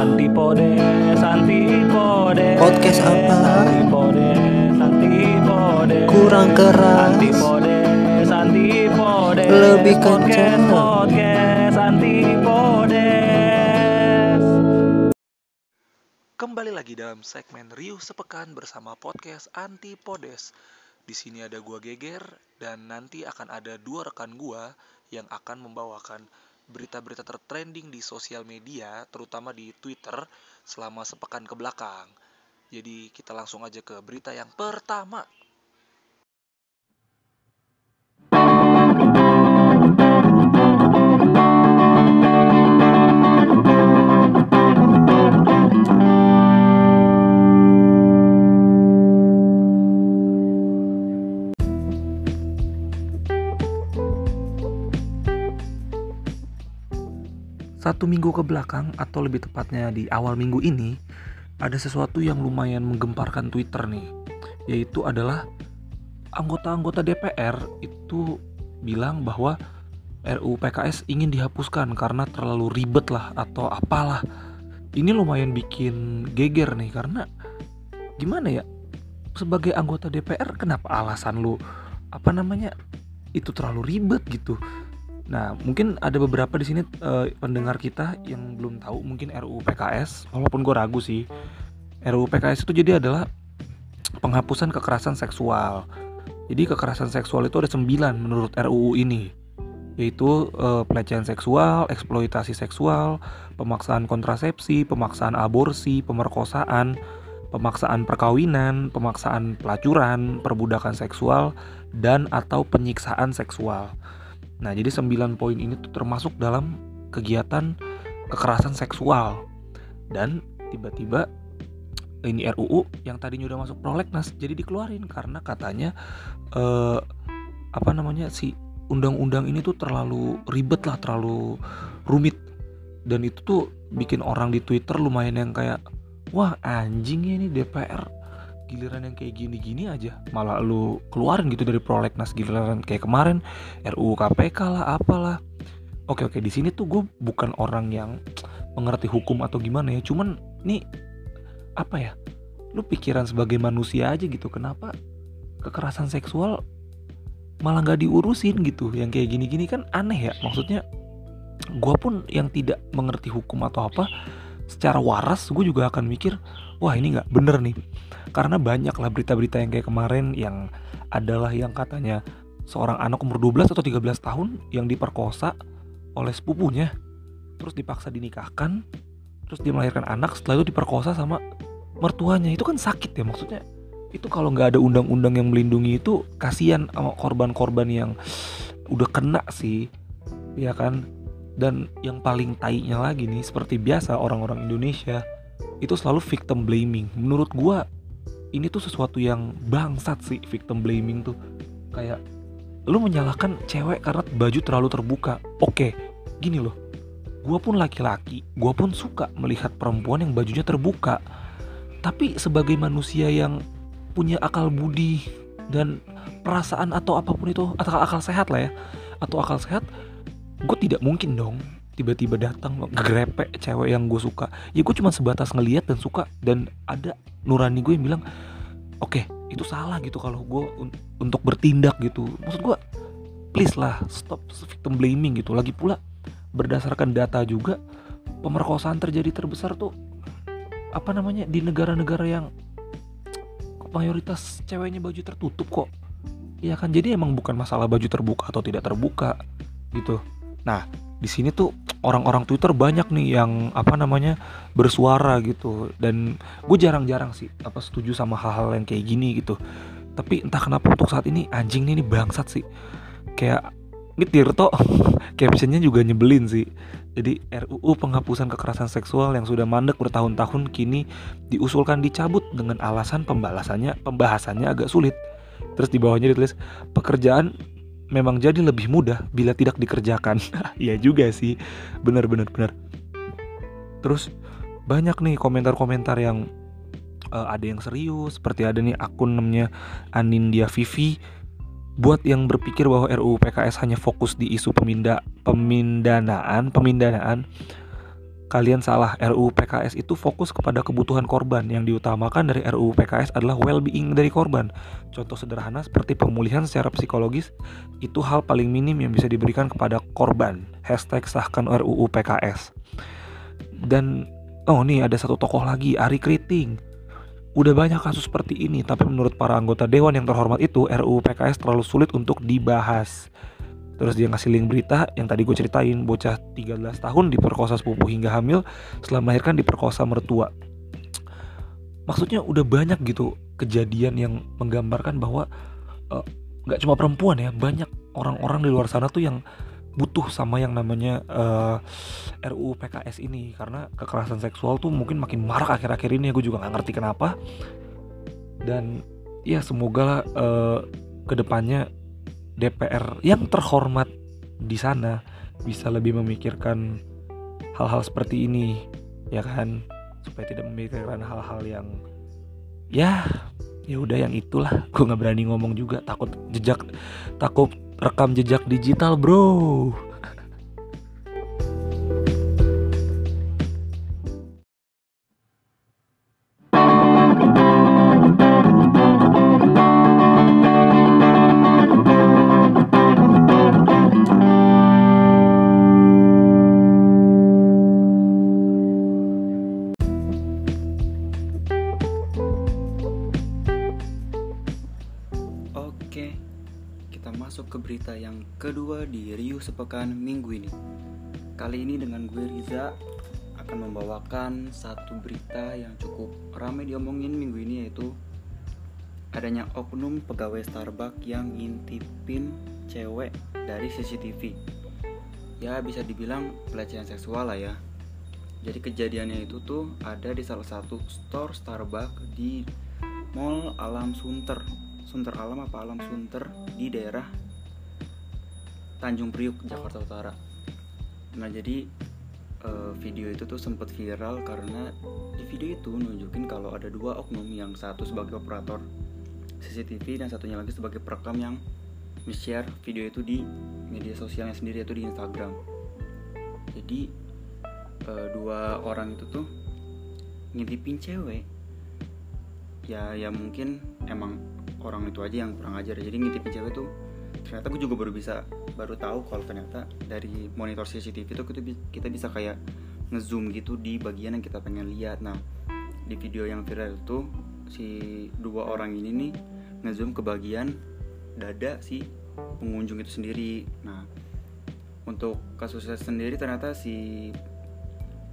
Antipodes, antipodes. Podcast apa? Antipodes, antipodes. Kurang keras. Antipodes, antipodes. Lebih Podcast, kencang. Podcast, antipodes. Kembali lagi dalam segmen Riuh Sepekan bersama podcast Antipodes. Di sini ada gua Geger dan nanti akan ada dua rekan gua yang akan membawakan berita-berita tertrending di sosial media, terutama di Twitter selama sepekan ke belakang. Jadi kita langsung aja ke berita yang pertama. Satu minggu ke belakang atau lebih tepatnya di awal minggu ini ada sesuatu yang lumayan menggemparkan Twitter nih, yaitu adalah anggota-anggota DPR itu bilang bahwa RUU PKS ingin dihapuskan karena terlalu ribet lah atau apalah. Ini lumayan bikin geger nih karena gimana ya? Sebagai anggota DPR kenapa alasan lu apa namanya itu terlalu ribet gitu? Nah, mungkin ada beberapa di sini eh, pendengar kita yang belum tahu mungkin RUU PKS, walaupun gue ragu sih. RUU PKS itu jadi adalah penghapusan kekerasan seksual. Jadi kekerasan seksual itu ada 9 menurut RUU ini. Yaitu eh, pelecehan seksual, eksploitasi seksual, pemaksaan kontrasepsi, pemaksaan aborsi, pemerkosaan, pemaksaan perkawinan, pemaksaan pelacuran, perbudakan seksual, dan atau penyiksaan seksual. Nah, jadi 9 poin ini tuh termasuk dalam kegiatan kekerasan seksual. Dan tiba-tiba ini RUU yang tadinya udah masuk prolegnas jadi dikeluarin karena katanya eh apa namanya si undang-undang ini tuh terlalu ribet lah, terlalu rumit. Dan itu tuh bikin orang di Twitter lumayan yang kayak wah anjing ya ini DPR giliran yang kayak gini-gini aja. Malah lu keluarin gitu dari prolegnas giliran kayak kemarin. RUU KPK lah apalah. Oke oke di sini tuh gue bukan orang yang mengerti hukum atau gimana ya. Cuman nih apa ya? Lu pikiran sebagai manusia aja gitu. Kenapa kekerasan seksual malah nggak diurusin gitu? Yang kayak gini-gini kan aneh ya. Maksudnya gue pun yang tidak mengerti hukum atau apa secara waras gue juga akan mikir wah ini nggak bener nih. Karena banyak lah berita-berita yang kayak kemarin yang adalah yang katanya seorang anak umur 12 atau 13 tahun yang diperkosa oleh sepupunya terus dipaksa dinikahkan terus dia melahirkan anak setelah itu diperkosa sama mertuanya. Itu kan sakit ya maksudnya. Itu kalau nggak ada undang-undang yang melindungi itu kasihan sama korban-korban yang udah kena sih ya kan dan yang paling tainya lagi nih seperti biasa orang-orang Indonesia itu selalu victim blaming. Menurut gua ini tuh sesuatu yang bangsat sih victim blaming tuh. Kayak lu menyalahkan cewek karena baju terlalu terbuka. Oke gini loh. Gua pun laki-laki gua pun suka melihat perempuan yang bajunya terbuka. Tapi sebagai manusia yang punya akal budi dan perasaan atau apa pun itu atau akal sehat lah ya atau akal sehat gue tidak mungkin dong tiba-tiba datang grepe cewek yang gue suka. Ya gue cuma sebatas ngeliat dan suka dan ada nurani gue yang bilang oke itu salah gitu kalau gue un- untuk bertindak gitu. Maksud gue please lah stop victim blaming gitu. Lagi pula berdasarkan data juga pemerkosaan terjadi terbesar tuh apa namanya di negara-negara yang mayoritas ceweknya baju tertutup kok. Ya kan? Jadi emang bukan masalah baju terbuka atau tidak terbuka gitu nah di sini tuh orang-orang Twitter banyak nih yang apa namanya bersuara gitu. Dan gue jarang-jarang sih apa setuju sama hal-hal yang kayak gini gitu. Tapi entah kenapa untuk saat ini anjing ini bangsat sih. Kayak ini Tirto captionnya juga nyebelin sih. Jadi RUU penghapusan kekerasan seksual yang sudah mandek bertahun-tahun kini diusulkan dicabut dengan alasan pembalasannya pembahasannya agak sulit. Terus di bawahnya ditulis pekerjaan memang jadi lebih mudah bila tidak dikerjakan. Iya juga sih, bener bener bener. Terus banyak nih komentar-komentar yang eh, ada yang serius, seperti ada nih akun namanya Anindya Vivi. Buat yang berpikir bahwa RUU PKS hanya fokus di isu peminda pemindanaan, pemindanaan, Kalian salah, RUU PKS itu fokus kepada kebutuhan korban. Yang diutamakan dari RUU PKS adalah well-being dari korban. Contoh sederhana seperti pemulihan secara psikologis Itu hal paling minim yang bisa diberikan kepada korban. Hashtag sahkan RUU PKS Dan, oh nih ada satu tokoh lagi, Ari Kriting. Udah banyak kasus seperti ini, tapi menurut para anggota dewan yang terhormat itu RUU PKS terlalu sulit untuk dibahas Terus dia ngasih link berita yang tadi gue ceritain Bocah 13 tahun diperkosa sepupu hingga hamil Setelah melahirkan diperkosa mertua. Maksudnya udah banyak gitu kejadian yang menggambarkan bahwa uh, Gak cuma perempuan ya Banyak orang-orang di luar sana tuh yang butuh sama yang namanya uh, RUU PKS ini. Karena kekerasan seksual tuh mungkin makin marak akhir-akhir ini Gue juga gak ngerti kenapa. Dan ya semoga lah uh, ke depannya DPR yang terhormat di sana bisa lebih memikirkan hal-hal seperti ini ya kan? Supaya tidak memikirkan hal-hal yang ya ya udah yang itulah. Gue nggak berani ngomong juga takut jejak takut rekam jejak digital bro Riu Sepekan minggu ini. Kali ini dengan gue Riza akan membawakan satu berita yang cukup ramai diomongin minggu ini yaitu adanya oknum pegawai Starbucks yang ngintipin cewek dari CCTV. Ya bisa dibilang pelecehan seksual lah ya. Jadi kejadiannya itu tuh ada di salah satu store Starbucks di Mall Alam Sunter Sunter Alam apa Alam Sunter di daerah Tanjung Priuk Jakarta Utara. Nah jadi eh, video itu tuh sempat viral karena di video itu nunjukin kalau ada dua oknum yang satu sebagai operator CCTV dan satunya lagi sebagai perekam yang share video itu di media sosialnya sendiri yaitu di Instagram. Jadi eh, dua orang itu tuh ngintipin cewek ya ya mungkin emang orang itu aja yang kurang ajar jadi ngintipin cewek tuh ternyata gue juga baru bisa baru tahu kalau ternyata dari monitor CCTV itu kita, kita bisa kayak ngezoom gitu di bagian yang kita pengen lihat. Nah di video yang viral itu si dua orang ini nih ngezoom ke bagian dada si pengunjung itu sendiri. Nah untuk kasusnya sendiri ternyata si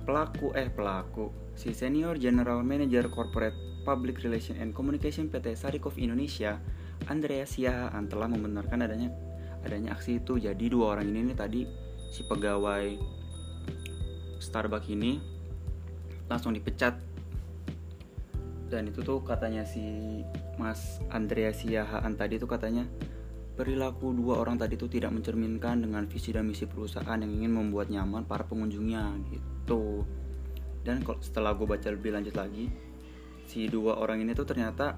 pelaku eh pelaku si senior general manager corporate Public Relation and Communication PT Sarikov Indonesia, Andrea Siahaan telah membenarkan adanya adanya aksi itu. Jadi dua orang ini nih tadi si pegawai Starbucks ini langsung dipecat. Dan itu tuh katanya si Mas Andrea Siahaan tadi tuh katanya perilaku dua orang tadi itu tidak mencerminkan dengan visi dan misi perusahaan yang ingin membuat nyaman para pengunjungnya gitu. Dan setelah gue baca lebih lanjut lagi, si dua orang ini tuh ternyata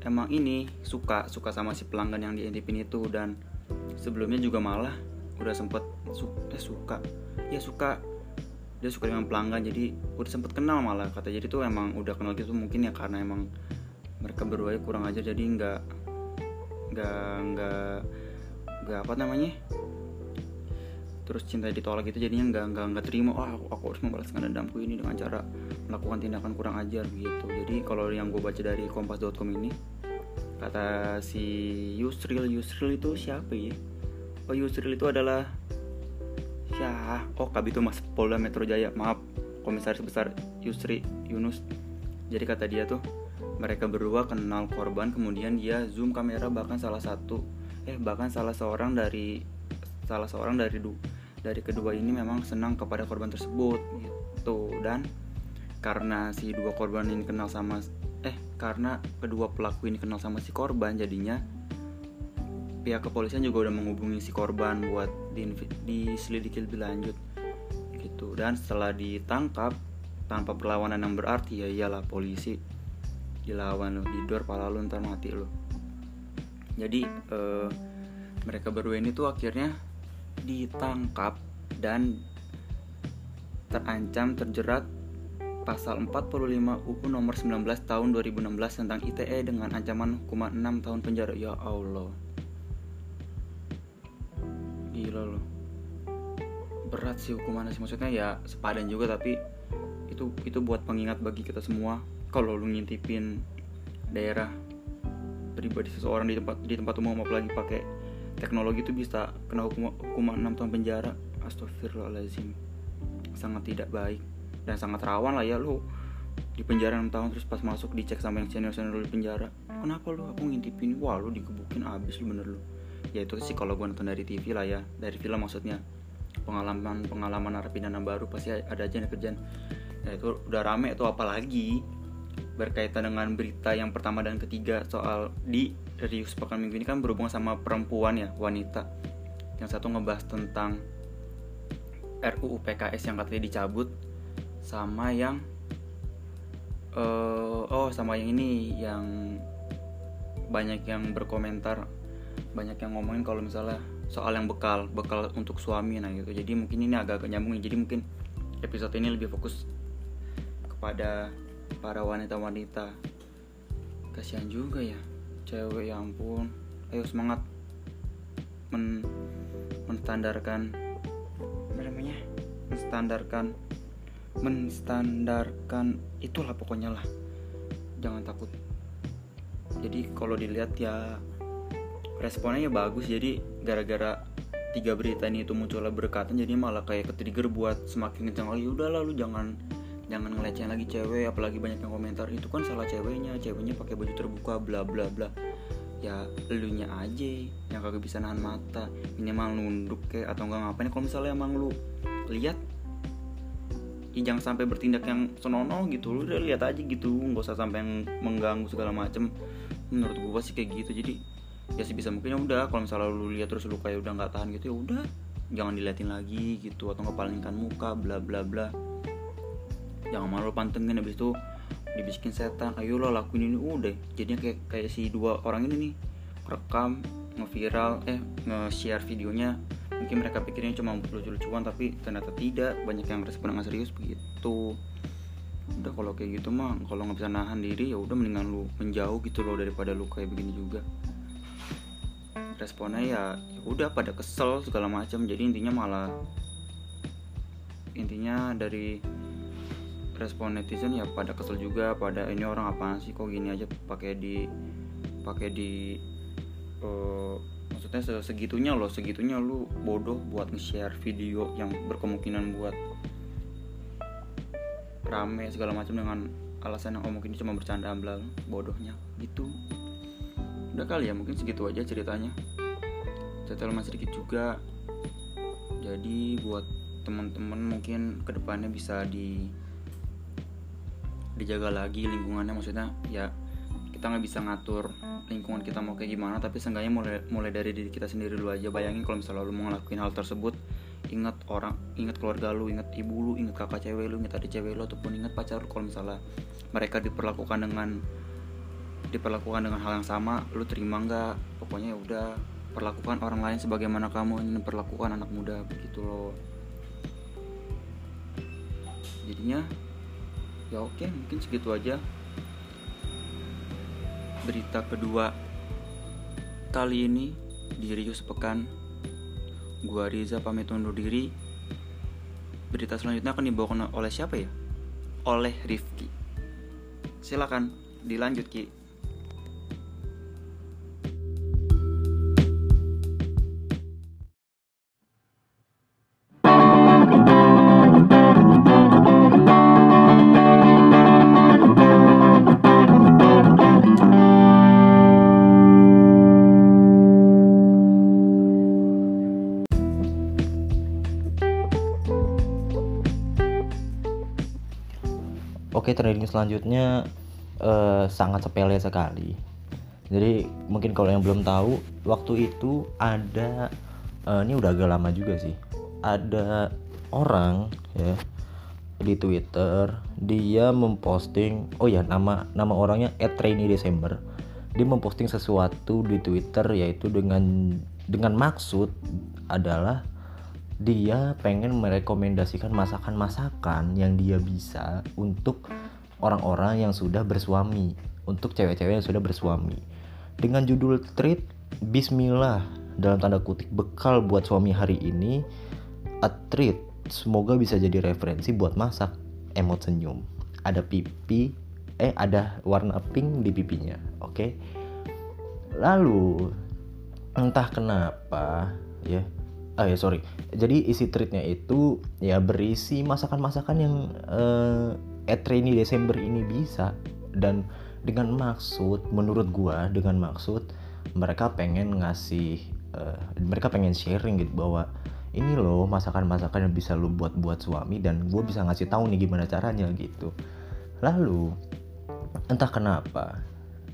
emang ini suka suka sama si pelanggan yang diintipin itu dan sebelumnya juga malah udah sempet su eh, suka. Ya suka. Dia suka dengan pelanggan jadi udah sempet kenal malah kata jadi tuh emang udah kenal gitu mungkin ya karena emang mereka berdua kurang aja jadi nggak nggak nggak nggak apa namanya terus cinta ditolak gitu jadinya nggak nggak nggak terima oh aku, aku harus membalaskan dendamku ini dengan cara melakukan tindakan kurang ajar gitu. Jadi kalau yang gue baca dari kompas.com ini kata si Yusril Yusril itu siapa ya oh Yusril itu adalah ya oh itu mas Polda Metro Jaya. Maaf komisaris besar Yusri Yunus. Jadi kata dia tuh mereka berdua kenal korban kemudian dia zoom kamera bahkan salah satu eh bahkan salah seorang dari salah seorang dari du, dari kedua ini memang senang kepada korban tersebut gitu. Dan karena si dua korban ini kenal sama eh karena kedua pelaku ini kenal sama si korban jadinya pihak kepolisian juga udah menghubungi si korban buat di, diselidiki lebih lanjut gitu dan setelah ditangkap tanpa perlawanan yang berarti ya iyalah polisi dilawan lo didor pala lo ntar mati lo jadi eh, mereka berdua ini tuh akhirnya ditangkap dan terancam terjerat pasal 45 UU nomor 19 tahun 2016 tentang ITE dengan ancaman hukuman 6 tahun penjara. Ya Allah. Gila loh. Berat sih hukumannya sih. Maksudnya ya sepadan juga tapi itu itu buat pengingat bagi kita semua. Kalau lu ngintipin daerah pribadi seseorang di tempat di tempat umum apalagi pakai teknologi itu bisa kena hukum, hukuman 6 tahun penjara. Astagfirullahaladzim sangat tidak baik. Dan sangat rawan lah ya lu di penjara 6 tahun terus pas masuk dicek sama yang senior senior di penjara. Kenapa lu aku ngintipin? Wah lu digebukin abis lu bener lu ya itu sih kalau gue nonton dari TV lah ya dari film maksudnya. Pengalaman pengalaman narapidana baru pasti ada aja yang kerjaan ya itu udah rame tuh apalagi berkaitan dengan berita yang pertama dan ketiga soal di Rius pekan minggu ini kan berhubungan sama perempuan ya wanita. Yang satu ngebahas tentang RUU PKS yang katanya dicabut sama yang uh, oh sama yang ini yang banyak yang berkomentar banyak yang ngomongin kalau misalnya soal yang bekal bekal untuk suami nah gitu. Jadi mungkin ini agak-agak nyambung jadi mungkin episode ini lebih fokus kepada para wanita-wanita. Kasihan juga ya cewek ya ampun. Ayo semangat men menstandarkan apa namanya? menstandarkan menstandarkan itulah pokoknya lah. Jangan takut. Jadi kalau dilihat ya responnya ya bagus jadi gara-gara tiga berita ini itu munculnya berkatan jadi malah kayak ketrigger buat semakin kencang lagi. Udah lah lu jangan jangan ngelecehin lagi cewek apalagi banyak yang komentar itu kan salah ceweknya ceweknya pakai baju terbuka bla bla bla. Ya elunya aja yang kagak bisa nahan mata minimal nunduk kayak atau enggak ngapain. Kalau misalnya emang lu lihat ya jangan sampai bertindak yang senonoh gitu. Lu udah lihat aja gitu nggak usah sampai yang mengganggu segala macem. Menurut gua sih kayak gitu. Jadi ya sih bisa mungkin ya udah kalau misalnya lu lihat terus lu kayak udah nggak tahan gitu ya udah jangan diliatin lagi gitu atau ngepalingkan muka bla bla bla. Jangan malu pantengin habis itu dibisikin setan ayo lo lakuin ini. Udah jadinya kayak kayak si dua orang ini nih rekam ngeviral eh nge-share videonya. Mungkin mereka pikirnya cuma lucu-lucuan tapi ternyata tidak. Banyak yang respon dengan serius begitu. Udah kalau kayak gitu mah kalau nggak bisa nahan diri ya udah mendingan lu menjauh gitu loh daripada lu kayak begini juga responnya ya, ya udah pada kesel segala macam. Jadi intinya malah intinya dari respon netizen ya pada kesel juga pada ini orang apaan sih kok gini aja pakai di pakai di uh, maksudnya segitunya loh segitunya lu bodoh buat nge-share video yang berkemungkinan buat rame segala macam dengan alasan yang oh mungkin cuma bercanda amblang bodohnya. Gitu udah kali ya mungkin segitu aja ceritanya. Cerita masih sedikit juga. Jadi buat teman-teman mungkin ke depannya bisa di dijaga lagi lingkungannya. Maksudnya ya kita nggak bisa ngatur lingkungan kita mau kayak gimana tapi seenggaknya mulai mulai dari diri kita sendiri dulu aja. Bayangin kalau misalnya lu mau ngelakuin hal tersebut ingat orang ingat keluarga lu ingat ibu lu ingat kakak cewek lu ingat adik cewek lu ataupun ingat pacar lu. Kalau misalnya mereka diperlakukan dengan diperlakukan dengan hal yang sama lu terima nggak? Pokoknya ya udah perlakukan orang lain sebagaimana kamu ingin perlakukan anak muda begitu loh. Jadinya ya oke mungkin segitu aja. Berita kedua kali ini di Rio Sepekan. Gua Riza pamit undur diri. Berita selanjutnya akan dibawakan oleh siapa ya? Oleh Rifki. Silakan dilanjut Ki selanjutnya uh, sangat sepele sekali. Jadi mungkin kalau yang belum tahu, waktu itu ada uh, ini udah agak lama juga sih. Ada orang ya di Twitter dia memposting oh ya nama nama orangnya @rainy_december. Dia memposting sesuatu di Twitter yaitu dengan dengan maksud adalah dia pengen merekomendasikan masakan-masakan yang dia bisa untuk orang-orang yang sudah bersuami untuk cewek-cewek yang sudah bersuami. Dengan judul treat Bismillah dalam tanda kutip bekal buat suami hari ini a treat semoga bisa jadi referensi buat masak emot senyum. Ada pipi eh ada warna pink di pipinya oke? Lalu entah kenapa ya ah ya sorry. Jadi isi treatnya itu ya berisi masakan-masakan yang eh, E-Trainee Desember ini bisa. Dan dengan maksud menurut gua dengan maksud mereka pengen ngasih eh, mereka pengen sharing gitu bahwa ini loh masakan-masakan yang bisa lu buat buat suami dan gue bisa ngasih tahu nih gimana caranya gitu. Lalu entah kenapa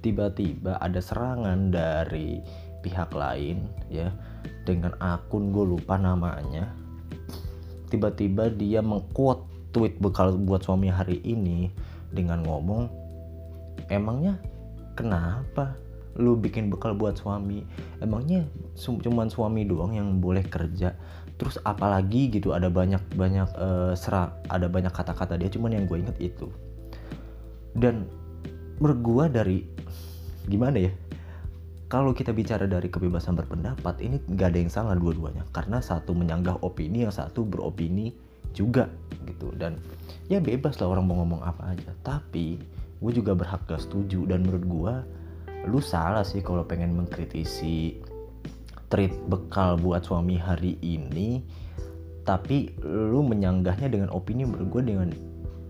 tiba-tiba ada serangan dari pihak lain ya. Dengan akun gue lupa namanya. Tiba-tiba dia mengquote tweet bekal buat suami hari ini dengan ngomong emangnya kenapa lu bikin bekal buat suami? Emangnya cuman suami doang yang boleh kerja? Terus apalagi gitu ada banyak banyak eh, serak ada banyak kata-kata dia cuman yang gue inget itu. Dan gue dari gimana ya kalau kita bicara dari kebebasan berpendapat ini gak ada yang salah dua-duanya. Karena satu menyanggah opini yang satu beropini juga gitu. Dan ya bebas lah orang mau ngomong apa aja. Tapi gue juga berhak gak setuju. Dan menurut gue lu salah sih kalau pengen mengkritisi treat bekal buat suami hari ini tapi lu menyanggahnya dengan opini menurut gue dengan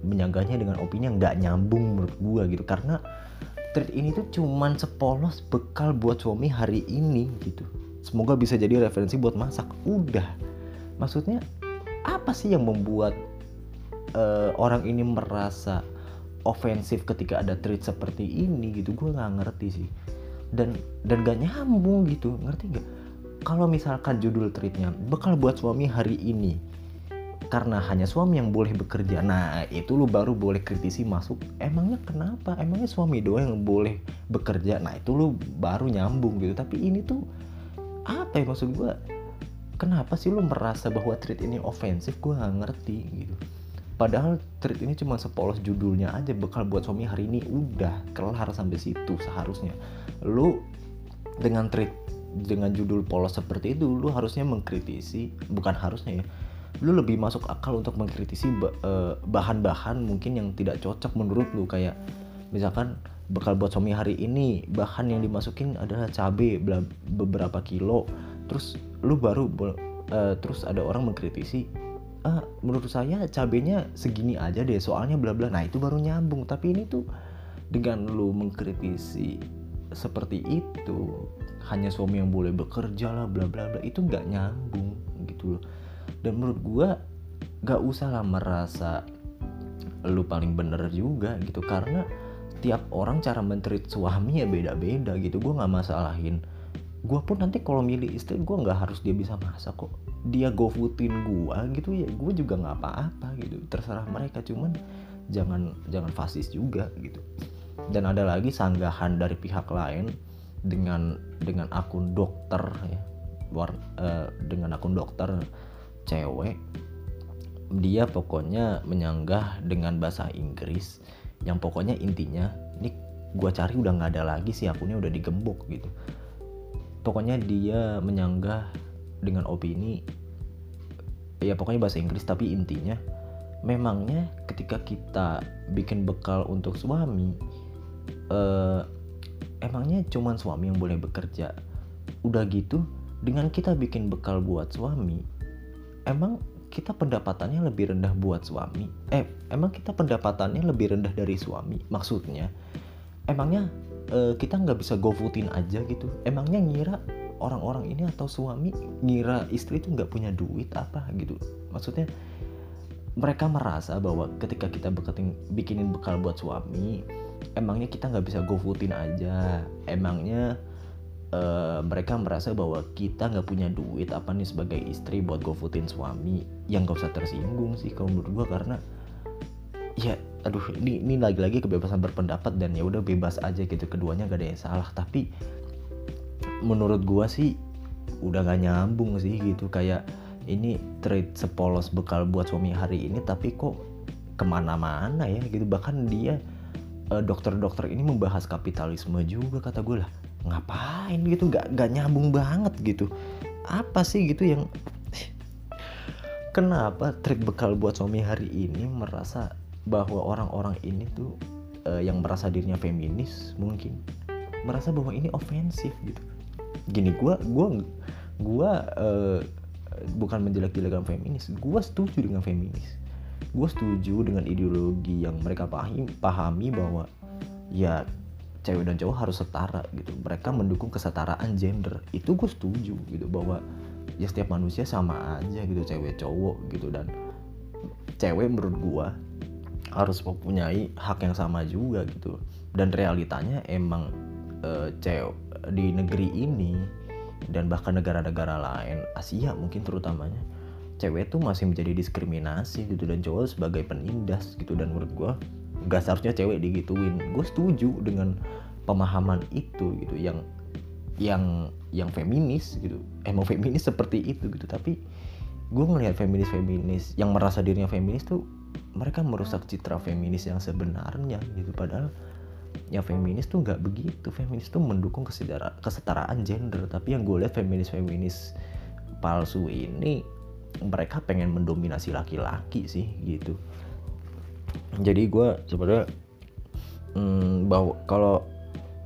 menyanggahnya dengan opini yang nggak nyambung menurut gue gitu. Karena treat ini tuh cuman sepolos bekal buat suami hari ini gitu. Semoga bisa jadi referensi buat masak. Udah. Maksudnya apa sih yang membuat eh, orang ini merasa ofensif ketika ada treat seperti ini gitu? Gue nggak ngerti sih. Dan dan gak nyambung gitu ngerti gak kalau misalkan judul treatnya bekal buat suami hari ini. Karena hanya suami yang boleh bekerja. Nah itu lu baru boleh kritisi masuk. Emangnya kenapa? Emangnya suami doang yang boleh bekerja? Nah itu lu baru nyambung gitu. Tapi ini tuh apa ya maksud gue kenapa sih lu merasa bahwa treat ini ofensif gue nggak ngerti gitu. Padahal treat ini cuma sepolos judulnya aja bekal buat suami hari ini udah kelar sampai situ seharusnya. Lu dengan treat dengan judul polos seperti itu lu harusnya mengkritisi bukan harusnya ya lu lebih masuk akal untuk mengkritisi eh, bahan-bahan mungkin yang tidak cocok menurut lu. Kayak misalkan bekal buat suami hari ini bahan yang dimasukin adalah bla- beberapa kilo. Terus lu baru eh, terus ada orang mengkritisi ah menurut saya cabenya segini aja deh soalnya bla bla. Nah itu baru nyambung. Tapi ini tuh dengan lu mengkritisi seperti itu hanya suami yang boleh bekerja lah bla bla bla itu nggak nyambung gitu loh. Dan menurut gua nggak usah lah merasa lu paling bener juga gitu. Karena tiap orang cara mentreat suami ya beda-beda gitu. Gua nggak masalahin gua pun nanti kalau milih istri gua nggak harus dia bisa masak kok. Dia gofoodin gua gitu ya gua juga nggak apa-apa gitu. Terserah mereka cuman jangan jangan fasis juga gitu. Dan ada lagi sanggahan dari pihak lain dengan dengan akun dokter ya. War- eh, dengan akun dokter cewek. Dia pokoknya menyanggah dengan bahasa Inggris yang pokoknya intinya ini gua cari udah nggak ada lagi sih akunnya udah digembok gitu pokoknya dia menyanggah dengan opini ya pokoknya bahasa Inggris tapi intinya memangnya ketika kita bikin bekal untuk suami eh, emangnya cuman suami yang boleh bekerja? Udah gitu dengan kita bikin bekal buat suami emang kita pendapatannya lebih rendah buat suami? Eh emang kita pendapatannya lebih rendah dari suami? Maksudnya emangnya eh, kita nggak bisa gofoodin aja gitu. Emangnya ngira orang-orang ini atau suami ngira istri itu nggak punya duit apa gitu? Maksudnya mereka merasa bahwa ketika kita beketing, bikinin bekal buat suami emangnya kita nggak bisa gofoodin aja? Emangnya eh, mereka merasa bahwa kita nggak punya duit apa nih sebagai istri buat gofoodin suami? Yang gak usah tersinggung sih kalau menurut gua karena ya aduh ini ini lagi-lagi kebebasan berpendapat dan ya udah bebas aja gitu. Keduanya gak ada yang salah. Tapi menurut gua sih udah gak nyambung sih gitu. Kayak ini trade sepolos bekal buat suami hari ini tapi kok ke mana-mana ya gitu. Bahkan dia eh, dokter-dokter ini membahas kapitalisme juga kata gue lah. Ngapain gitu? Nggak nggak nyambung banget gitu. Apa sih gitu yang kenapa trik bekal buat suami hari ini merasa bahwa orang-orang ini tuh eh, yang merasa dirinya feminis mungkin merasa bahwa ini ofensif gitu. Gini gua gua gua eh, bukan menjelek-jelekan feminis gua setuju dengan feminis. Gue setuju dengan ideologi yang mereka pahami pahami bahwa ya cewek dan cowok harus setara gitu. Mereka mendukung kesetaraan gender. Itu gue setuju gitu bahwa ya setiap manusia sama aja gitu cewek cowok gitu. Dan cewek menurut gue harus mempunyai hak yang sama juga gitu. Dan realitanya emang eh, cewek di negeri ini dan bahkan negara-negara lain Asia mungkin terutamanya cewek tuh masih menjadi diskriminasi gitu dan cowok sebagai penindas gitu. Dan menurut gue nggak seharusnya cewek digituin. Gue setuju dengan pemahaman itu gitu yang yang yang feminis gitu. Emang feminis seperti itu gitu tapi gue ngelihat feminis feminis yang merasa dirinya feminis tuh mereka merusak citra feminis yang sebenarnya gitu. Padahal ya feminis tuh nggak begitu. Feminis tuh mendukung kesetara, kesetaraan gender. Tapi yang gue lihat feminis feminis palsu ini mereka pengen mendominasi laki-laki sih gitu. Jadi gue sebenarnya hmm, bahwa kalau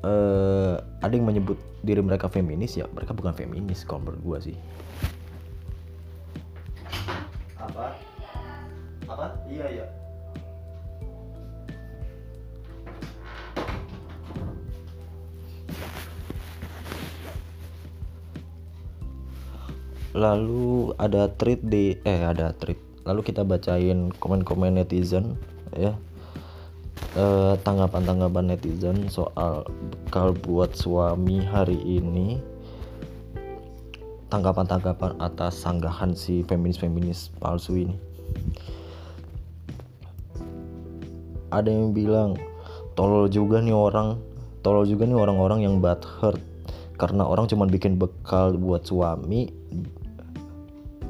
eh, ada yang menyebut diri mereka feminis ya mereka bukan feminis kalau menurut gue sih apa? Iya iya. Lalu ada tweet di eh ada tweet lalu kita bacain komen-komen netizen ya. Eh, tanggapan-tanggapan netizen soal bekal buat suami hari ini. Tanggapan-tanggapan atas sanggahan si feminis-feminis palsu ini ada yang bilang tolol juga nih orang. Tolol juga nih orang-orang yang bad hurt. Karena orang cuma bikin bekal buat suami.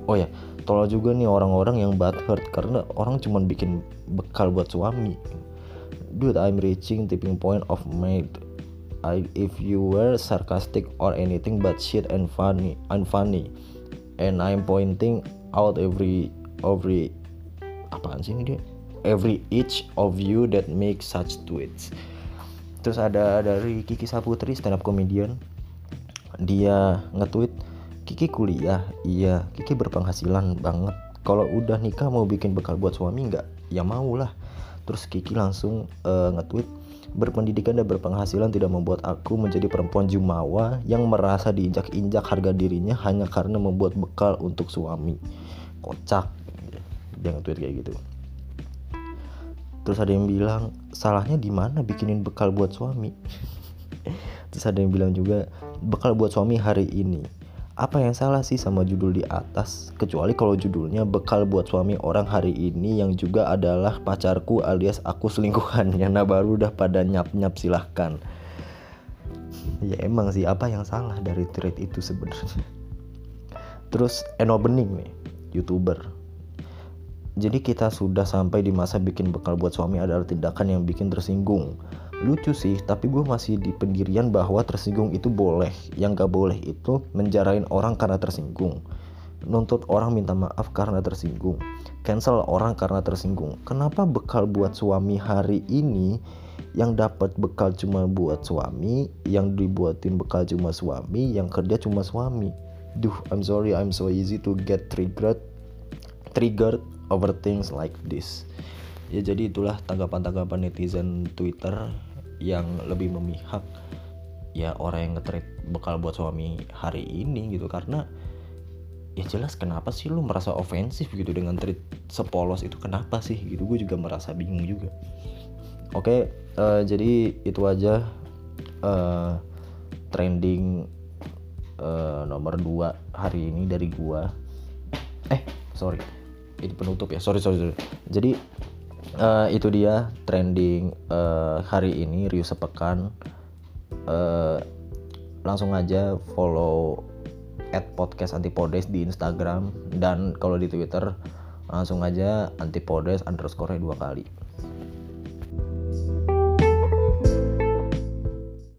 Oh ya tolol juga nih orang-orang yang bad hurt. Karena orang cuma bikin bekal buat suami. Dude I'm reaching tipping point of made I if you were sarcastic or anything but shit and funny unfunny and I'm pointing out every every apaan sih ini dia every each of you that make such tweets. Terus ada dari Kiki Saputri stand up comedian. Dia nge-tweet Kiki kuliah. Iya Kiki berpenghasilan banget. Kalau udah nikah mau bikin bekal buat suami nggak? Ya mau lah terus Kiki langsung uh, nge-tweet berpendidikan dan berpenghasilan tidak membuat aku menjadi perempuan jumawa yang merasa diinjak-injak harga dirinya hanya karena membuat bekal untuk suami. Kocak. Dia nge-tweet kayak gitu terus ada yang bilang salahnya di mana bikinin bekal buat suami? Terus ada yang bilang juga bekal buat suami hari ini apa yang salah sih sama judul di atas? Kecuali kalau judulnya bekal buat suami orang hari ini yang juga adalah pacarku alias aku selingkuhannya. Nah baru udah pada nyap-nyap silahkan. Ya emang sih apa yang salah dari thread itu sebenarnya? Terus Eno Bening nih youtuber jadi kita sudah sampai di masa bikin bekal buat suami adalah tindakan yang bikin tersinggung. Lucu sih tapi gue masih di pendirian bahwa tersinggung itu boleh. Yang gak boleh itu menjarain orang karena tersinggung. Nuntut orang minta maaf karena tersinggung. Cancel orang karena tersinggung. Kenapa bekal buat suami hari ini yang dapat bekal cuma buat suami yang dibuatin bekal cuma suami yang kerja cuma suami? Duh I'm sorry I'm so easy to get triggered triggered over things like this. Ya jadi itulah tanggapan-tanggapan netizen Twitter yang lebih memihak ya orang yang nge bekal buat suami hari ini gitu. Karena ya jelas kenapa sih lu merasa ofensif gitu dengan treat sepolos itu? Kenapa sih gitu? Gue juga merasa bingung juga. Oke uh, jadi itu aja uh, trending uh, nomor 2 hari ini dari gua. Eh sorry ini penutup ya sorry sorry, sorry. jadi uh, itu dia trending uh, hari ini Rio sepekan uh, langsung aja follow @podcastantipodcast di Instagram dan kalau di Twitter langsung aja antipodes underscore dua kali.